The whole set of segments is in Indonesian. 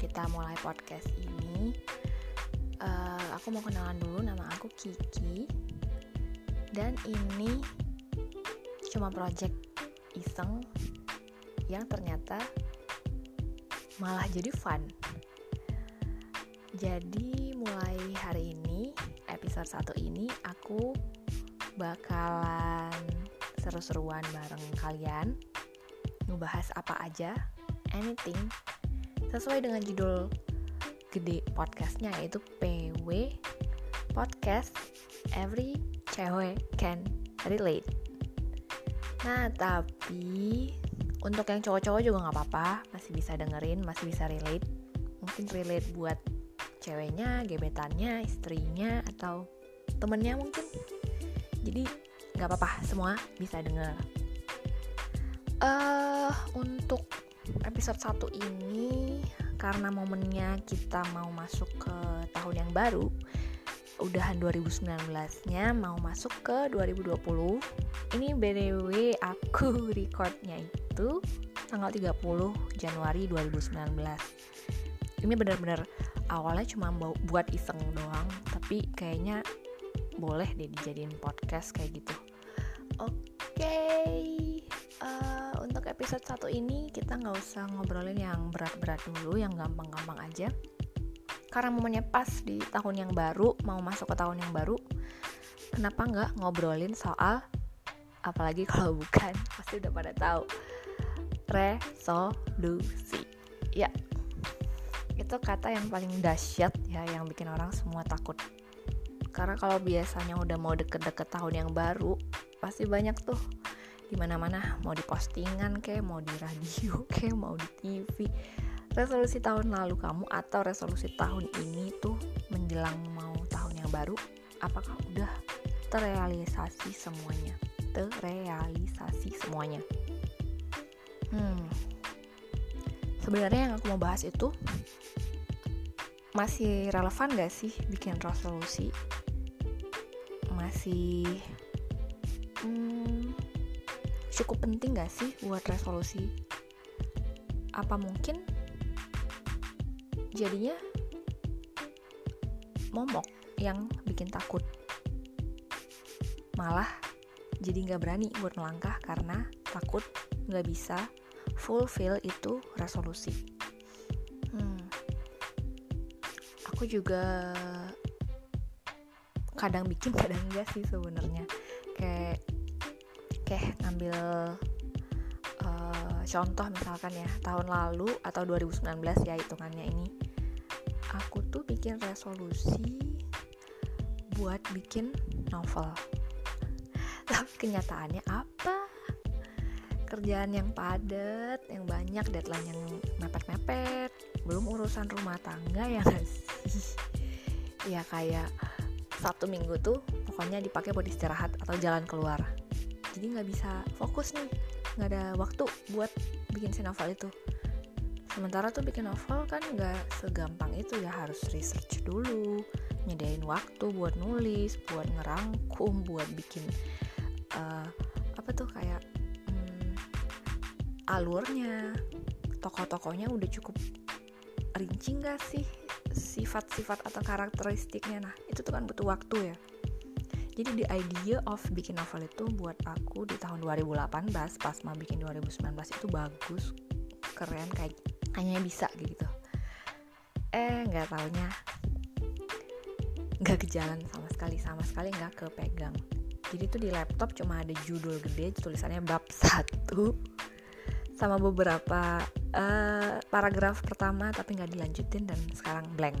kita mulai podcast ini, uh, aku mau kenalan dulu. Nama aku Kiki, dan ini cuma project iseng yang ternyata malah jadi fun. Jadi mulai hari ini, episode 1 ini aku bakalan seru-seruan bareng kalian ngebahas apa aja anything sesuai dengan judul gede podcastnya yaitu PW Podcast Every Cewek Can Relate. Nah tapi untuk yang cowok-cowok juga nggak apa-apa, masih bisa dengerin, masih bisa relate. Mungkin relate buat ceweknya, gebetannya, istrinya, atau temennya mungkin. Jadi nggak apa-apa, semua bisa denger. Uh, episode 1 ini karena momennya kita mau masuk ke tahun yang baru udahan 2019-nya mau masuk ke 2020 ini BDW aku recordnya itu tanggal 30 Januari 2019 ini benar-benar awalnya cuma buat iseng doang tapi kayaknya boleh deh dijadiin podcast kayak gitu. Oke. okay uh, untuk episode satu ini kita nggak usah ngobrolin yang berat-berat dulu, yang gampang-gampang aja. Karena momennya pas di tahun yang baru, mau masuk ke tahun yang baru, kenapa nggak ngobrolin soal, apalagi kalau bukan, pasti udah pada tahu, resolusi. Ya, itu kata yang paling dahsyat ya, yang bikin orang semua takut. Karena kalau biasanya udah mau deket-deket tahun yang baru, pasti banyak tuh di mana-mana mau di postingan kayak mau di radio kayak mau di TV resolusi tahun lalu kamu atau resolusi tahun ini tuh menjelang mau tahun yang baru apakah udah terrealisasi semuanya? Terrealisasi semuanya. Hmm. Sebenarnya yang aku mau bahas itu masih relevan gak sih bikin resolusi? Masih hmm, cukup penting gak sih buat resolusi? Apa mungkin jadinya momok yang bikin takut? Malah jadi nggak berani buat melangkah karena takut nggak bisa fulfill itu resolusi. Hmm. Aku juga kadang bikin kadang enggak sih sebenarnya kayak Oke, ngambil uh, contoh misalkan ya, tahun lalu atau 2019 ya hitungannya ini. Aku tuh bikin resolusi buat bikin novel. Tapi kenyataannya apa? Kerjaan yang padat, yang banyak, deadline yang mepet-mepet, belum urusan rumah tangga ya? Ya kayak satu minggu tuh pokoknya dipakai buat istirahat atau jalan keluar jadi nggak bisa fokus nih. Nggak ada waktu buat bikin si novel itu. Sementara tuh bikin novel kan nggak segampang itu ya. Harus research dulu nyediain waktu buat nulis buat ngerangkum buat bikin uh, apa tuh kayak hmm, alurnya. Tokoh-tokohnya udah cukup rinci gak sih? Sifat-sifat atau karakteristiknya. Nah itu tuh kan butuh waktu ya jadi the idea of bikin novel itu buat aku di tahun 2018 pas mau bikin 2019 itu bagus keren kayak hanya bisa gitu. Eh nggak taunya. Nggak kejalan sama sekali sama sekali nggak kepegang. Jadi tuh di laptop cuma ada judul gede tulisannya bab satu sama beberapa uh, paragraf pertama tapi nggak dilanjutin dan sekarang blank.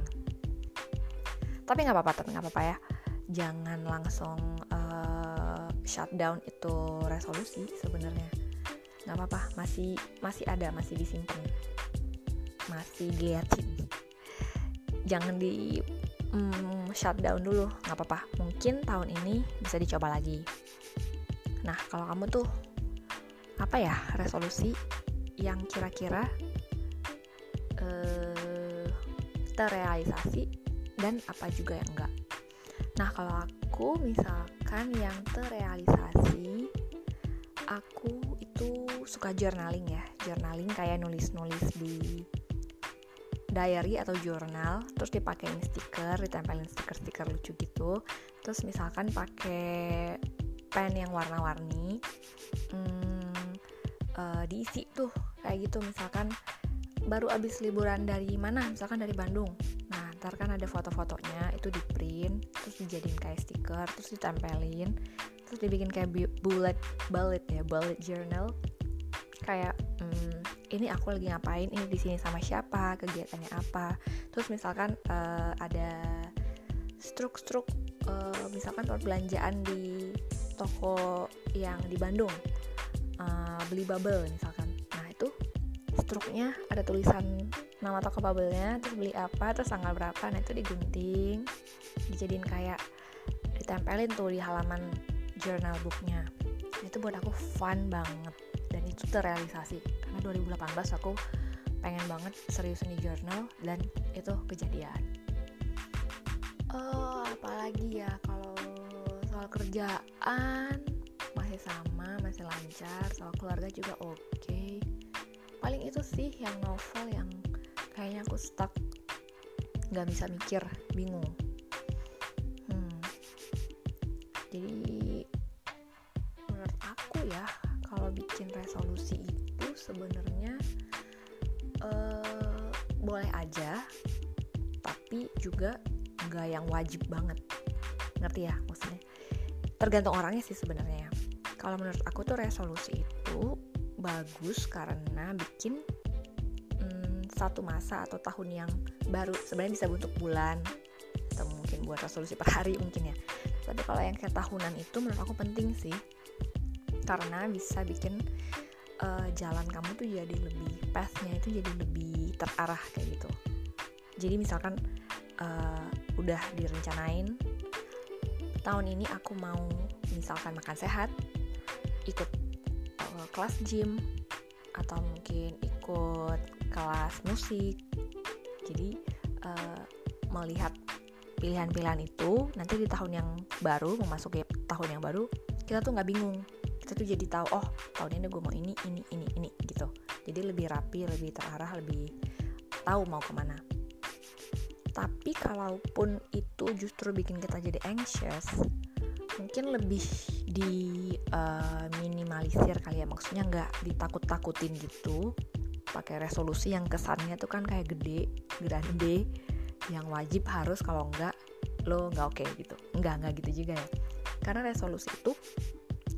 Tapi nggak apa-apa tapi nggak apa-apa ya jangan langsung uh, shutdown itu resolusi sebenarnya. Nggak apa-apa masih masih ada masih disimpan. Masih diliatin jangan di mm, shutdown dulu nggak apa-apa. Mungkin tahun ini bisa dicoba lagi. Nah kalau kamu tuh apa ya resolusi yang kira-kira uh, terrealisasi dan apa juga yang enggak Nah, kalau aku misalkan yang terrealisasi, aku itu suka journaling ya. Journaling kayak nulis-nulis di diary atau jurnal terus dipakein stiker ditempelin stiker-stiker lucu gitu. Terus misalkan pakai pen yang warna-warni hmm, uh, diisi tuh kayak gitu. Misalkan baru abis liburan dari mana? Misalkan dari Bandung. Nah ntar kan ada foto-fotonya itu di print terus dijadiin kayak stiker terus ditempelin terus dibikin kayak bullet bullet ya bullet journal. Kayak hmm, ini aku lagi ngapain? Ini di sini sama siapa? Kegiatannya apa? Terus misalkan uh, ada struk-struk uh, misalkan perbelanjaan di toko yang di Bandung uh, beli bubble misalkan. Nah itu struknya ada tulisan nama toko bubble-nya terus beli apa terus tanggal berapa nah itu digunting. Dijadiin kayak ditempelin tuh di halaman journal booknya. Nah, itu buat aku fun banget dan itu terrealisasi. Karena 2018 aku pengen banget serius di journal dan itu kejadian. Oh apalagi ya kalau soal kerjaan masih sama masih lancar soal keluarga juga oke. Okay. paling itu sih yang novel yang kayaknya aku stuck. Nggak bisa mikir bingung. Hmm. jadi menurut aku ya kalau bikin resolusi itu sebenarnya uh, boleh aja tapi juga nggak yang wajib banget. Ngerti ya maksudnya? Tergantung orangnya sih sebenarnya ya. Kalau menurut aku tuh resolusi itu bagus karena bikin satu masa atau tahun yang baru sebenarnya bisa bentuk bulan atau mungkin buat resolusi per hari mungkin ya. Tapi kalau yang kayak tahunan itu menurut aku penting sih karena bisa bikin uh, jalan kamu tuh jadi lebih pathnya itu jadi lebih terarah kayak gitu. Jadi misalkan uh, udah direncanain tahun ini aku mau misalkan makan sehat ikut uh, kelas gym atau mungkin ikut kelas musik. Jadi uh, melihat pilihan-pilihan itu nanti di tahun yang baru memasuki tahun yang baru kita tuh nggak bingung. Kita tuh jadi tahu oh tahun ini gue mau ini ini ini ini gitu. Jadi lebih rapi lebih terarah lebih tahu mau ke mana tapi kalaupun itu justru bikin kita jadi anxious mungkin lebih di uh, minimalisir kali ya. Maksudnya nggak ditakut-takutin gitu pakai resolusi yang kesannya tuh kan kayak gede gede yang wajib harus kalau enggak lo nggak oke okay, gitu. Nggak nggak gitu juga ya. Karena resolusi itu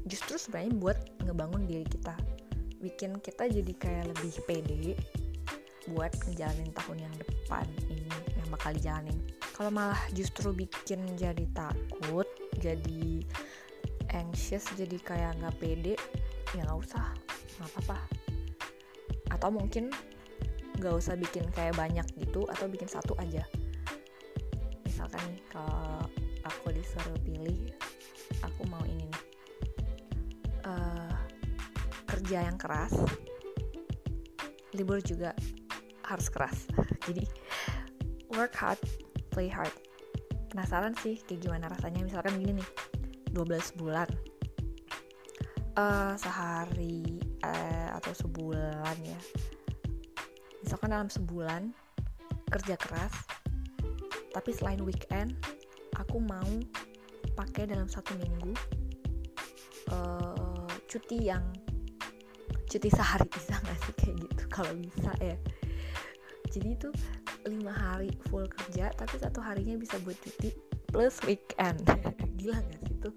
justru sebenarnya buat ngebangun diri kita. Bikin kita jadi kayak lebih pede buat ngejalanin tahun yang depan ini yang bakal dijalanin. Kalau malah justru bikin jadi takut jadi anxious jadi kayak nggak pede ya nggak usah nggak apa-apa atau mungkin nggak usah bikin kayak banyak gitu atau bikin satu aja. Misalkan nih kalau aku disuruh pilih aku mau ini nih. Uh, kerja yang keras libur juga harus keras. Jadi work hard play hard. Penasaran sih kayak gimana rasanya? Misalkan gini nih 12 bulan. Uh, sehari uh, atau sebulan ya. Misalkan dalam sebulan kerja keras tapi selain weekend aku mau pakai dalam satu minggu uh, cuti yang cuti sehari. Bisa nggak sih kayak gitu? Kalau bisa ya. Jadi itu lima hari full kerja tapi satu harinya bisa buat cuti plus weekend. Gila gak sih tuh?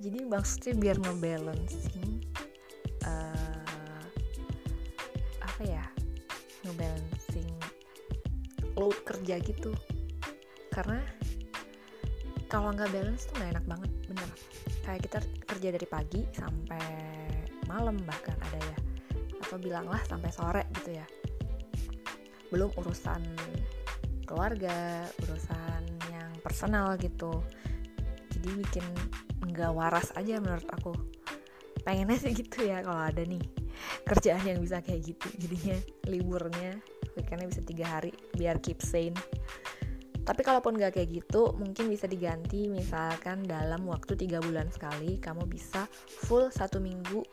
Jadi maksudnya biar ngebalancing kerja gitu. Karena kalau nggak balance tuh nggak enak banget bener. Kayak kita kerja dari pagi sampai malam bahkan ada ya. Atau bilanglah sampai sore gitu ya. Belum urusan keluarga urusan yang personal gitu. Jadi bikin nggak waras aja menurut aku. Pengennya sih gitu ya kalau ada nih kerjaan yang bisa kayak gitu. Jadinya liburnya weekendnya bisa tiga hari biar keep sane. Tapi kalaupun nggak kayak gitu, mungkin bisa diganti misalkan dalam waktu tiga bulan sekali kamu bisa full satu minggu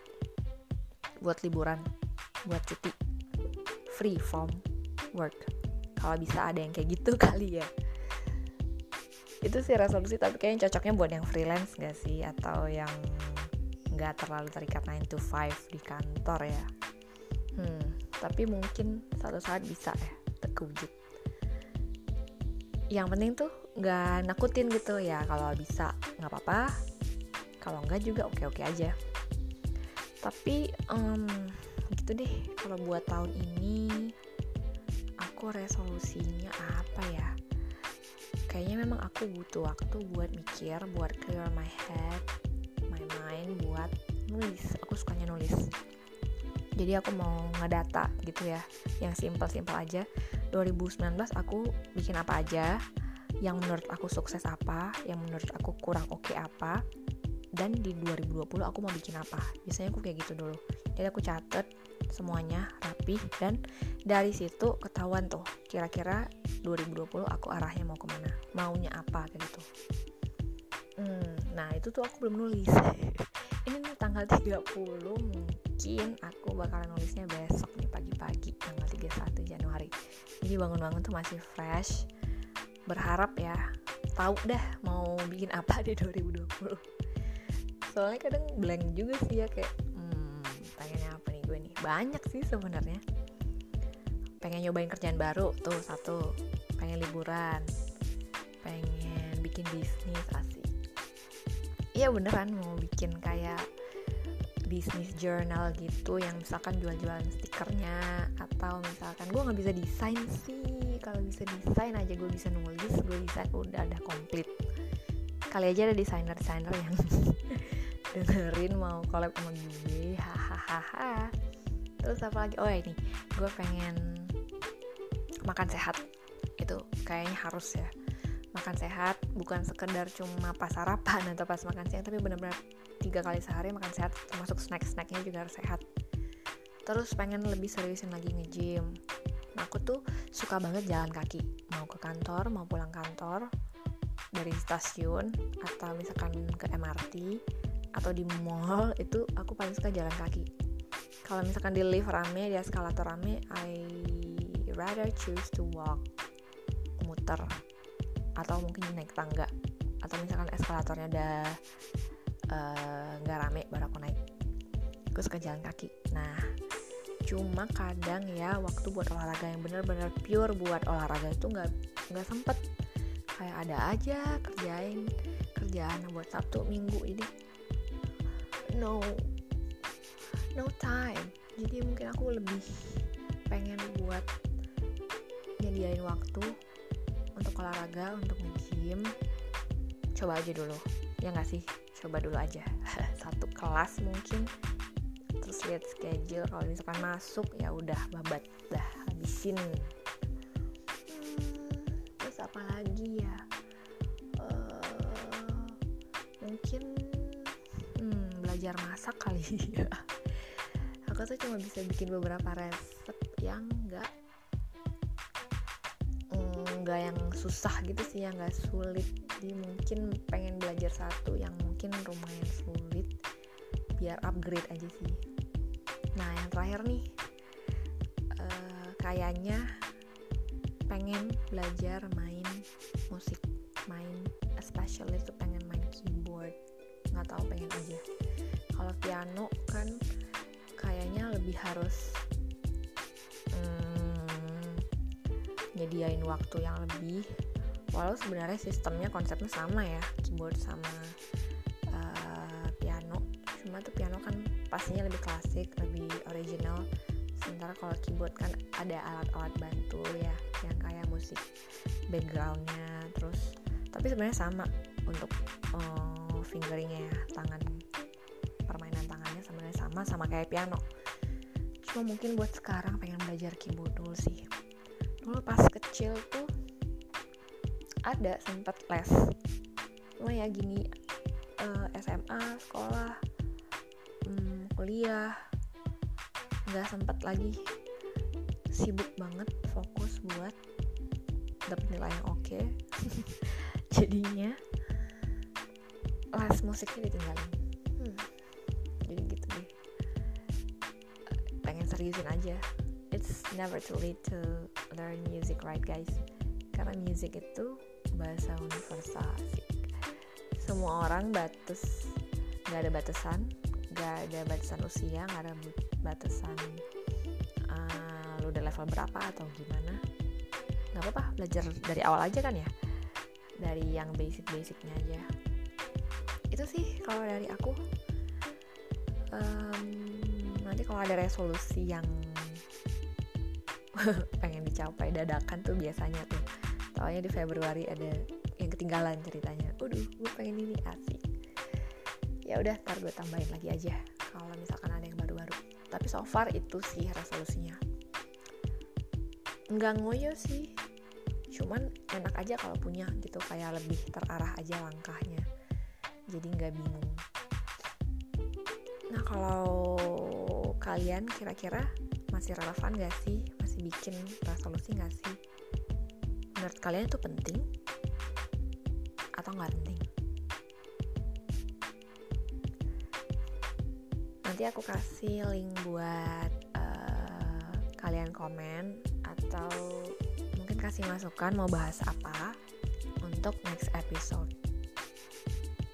buat liburan, buat cuti, free from work. kalau bisa ada yang kayak gitu kali ya. Itu sih resolusi tapi kayaknya cocoknya buat yang freelance gak sih? Atau yang nggak terlalu terikat 9 to 5 di kantor ya? Hmm tapi mungkin satu saat bisa ya terwujud yang penting tuh nggak nakutin gitu ya kalau bisa nggak apa-apa. Kalau enggak juga oke-oke aja. Tapi um, gitu deh kalau buat tahun ini aku resolusinya apa ya? Kayaknya memang aku butuh waktu buat mikir buat clear my head my mind buat nulis. Aku sukanya nulis jadi aku mau ngedata gitu ya yang simple-simple aja. 2019 aku bikin apa aja yang menurut aku sukses apa yang menurut aku kurang oke okay apa dan di 2020 aku mau bikin apa. Biasanya aku kayak gitu dulu. Jadi aku catet semuanya rapi dan dari situ ketahuan tuh kira-kira 2020 aku arahnya mau ke mana maunya apa kayak gitu. Hmm, nah itu tuh aku belum nulis. Ini nih tanggal 30 mungkin aku bakalan nulisnya besok nih pagi-pagi tanggal 31 Januari. Jadi bangun-bangun tuh masih fresh. Berharap ya tahu dah mau bikin apa di 2020 soalnya kadang blank juga sih ya kayak hmm, pengennya apa nih gue nih? Banyak sih sebenarnya. Pengen nyobain kerjaan baru tuh satu. Pengen liburan. Pengen bikin bisnis asik. Iya beneran mau bikin kayak bisnis journal gitu yang misalkan jual-jualan stikernya atau misalkan gue nggak bisa desain sih kalau bisa desain aja gue bisa nulis gue bisa udah ada komplit. Kali aja ada desainer desainer yang dengerin mau collab sama gue hahaha. Terus apa lagi? Oh ini gue pengen makan sehat. Itu kayaknya harus ya makan sehat bukan sekedar cuma pas sarapan atau pas makan siang tapi benar-benar tiga kali sehari makan sehat termasuk snack-snacknya juga harus sehat. Terus pengen lebih seriusin lagi nge-gym. Nah aku tuh suka banget jalan kaki. Mau ke kantor mau pulang kantor dari stasiun atau misalkan ke MRT atau di mall itu aku paling suka jalan kaki. Kalau misalkan di lift rame di eskalator rame I rather choose to walk muter atau mungkin naik tangga. Atau misalkan eskalatornya udah eh, nggak uh, rame baru aku naik. Aku suka jalan kaki. Nah cuma kadang ya waktu buat olahraga yang bener-bener pure buat olahraga itu nggak nggak sempet. Kayak ada aja kerjain. Kerjaan buat Sabtu Minggu ini. No no time. Jadi mungkin aku lebih pengen buat nyediain waktu untuk olahraga untuk nge-gym coba aja dulu. Ya nggak sih? Coba dulu aja. Satu kelas mungkin. Terus lihat schedule. Kalau misalkan masuk ya udah babat dah habisin. Hmm, terus apa lagi ya? Uh, mungkin belajar masak kali ya. Aku tuh cuma bisa bikin beberapa resep yang enggak enggak yang susah gitu sih yang enggak sulit. Jadi mungkin pengen belajar satu yang mungkin lumayan sulit biar upgrade aja sih. Nah yang terakhir nih uh, kayaknya pengen belajar main musik main especially tuh pengen main keyboard. Nggak tahu pengen aja. Kalau piano kan kayaknya lebih harus nyediain waktu yang lebih. Walau sebenarnya sistemnya konsepnya sama ya keyboard sama uh, piano. Cuma tuh piano kan pastinya lebih klasik lebih original. Sementara kalau keyboard kan ada alat-alat bantu ya yang kayak musik backgroundnya terus tapi sebenarnya sama untuk uh, fingeringnya ya tangan sama sama kayak piano. Cuma mungkin buat sekarang pengen belajar keyboard dulu sih dulu pas kecil tuh ada sempat les. Cuma ya gini uh, eh, SMA sekolah hmm, kuliah nggak sempet lagi. Sibuk banget fokus buat dapet nilai yang oke. Okay. jadinya les musiknya ditinggalin. Seriusin aja. It's never too late to learn music right guys? Karena music itu bahasa universal sih semua orang batas nggak ada batasan nggak ada batasan usia nggak ada batasan uh, lu udah level berapa atau gimana. Nggak apa-apa belajar dari awal aja kan ya? Dari yang basic-basicnya aja. Itu sih kalau dari aku. Um, nanti kalau ada resolusi yang pengen dicapai dadakan tuh biasanya tuh. Taunya di Februari ada yang ketinggalan ceritanya. Udah gue pengen ini asik. Ya udah ntar gue tambahin lagi aja kalau misalkan ada yang baru-baru. Tapi so far itu sih resolusinya. Nggak ngoyo sih. Cuman enak aja kalau punya gitu kayak lebih terarah aja langkahnya. Jadi nggak bingung. Nah kalau kalian kira-kira masih relevan gak sih masih bikin resolusi gak sih? Menurut kalian itu penting atau nggak penting? Nanti aku kasih link buat uh, kalian komen atau mungkin kasih masukan mau bahas apa untuk next episode.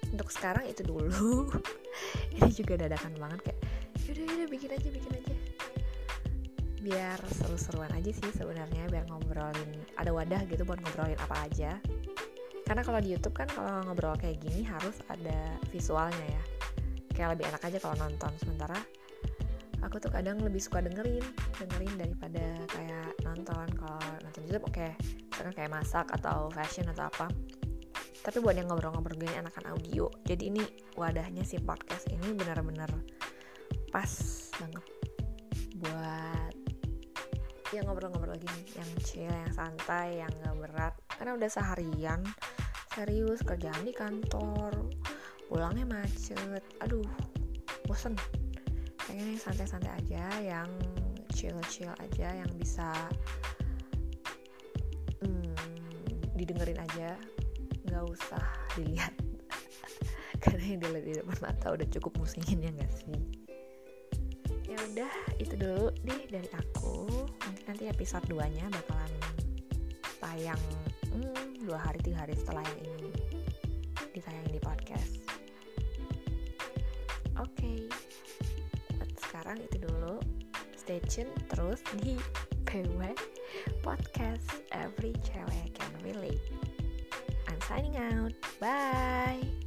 Untuk sekarang itu dulu. Ini juga dadakan banget kayak yaudah yaudah bikin aja bikin aja biar seru-seruan aja sih sebenarnya biar ngobrolin ada wadah gitu buat ngobrolin apa aja. Karena kalau di YouTube kan kalau ngobrol kayak gini harus ada visualnya ya. Kayak lebih enak aja kalau nonton. Sementara aku tuh kadang lebih suka dengerin dengerin daripada kayak nonton. Kalau nonton YouTube oke. Okay. misalkan kayak masak atau fashion atau apa. Tapi buat yang ngobrol-ngobrol gini enakan audio. Jadi ini wadahnya si podcast ini benar-benar pas banget buat ya ngobrol-ngobrol gini yang chill yang santai yang gak berat. Karena udah seharian serius kerjaan di kantor pulangnya macet. Aduh bosen. Pengen yang santai-santai aja yang chill-chill aja yang bisa hmm, didengerin aja. Nggak usah dilihat. Karena yang dilihat di depan mata udah cukup musingin ya gak sih ya udah itu dulu deh dari aku. Mungkin nanti episode 2 nya bakalan tayang hmm, dua hari tiga hari setelah yang ini ditayangin di podcast. Oke okay. sekarang itu dulu. Stay tune terus di PW Podcast. Every Cewek Can Relate. I'm signing out. Bye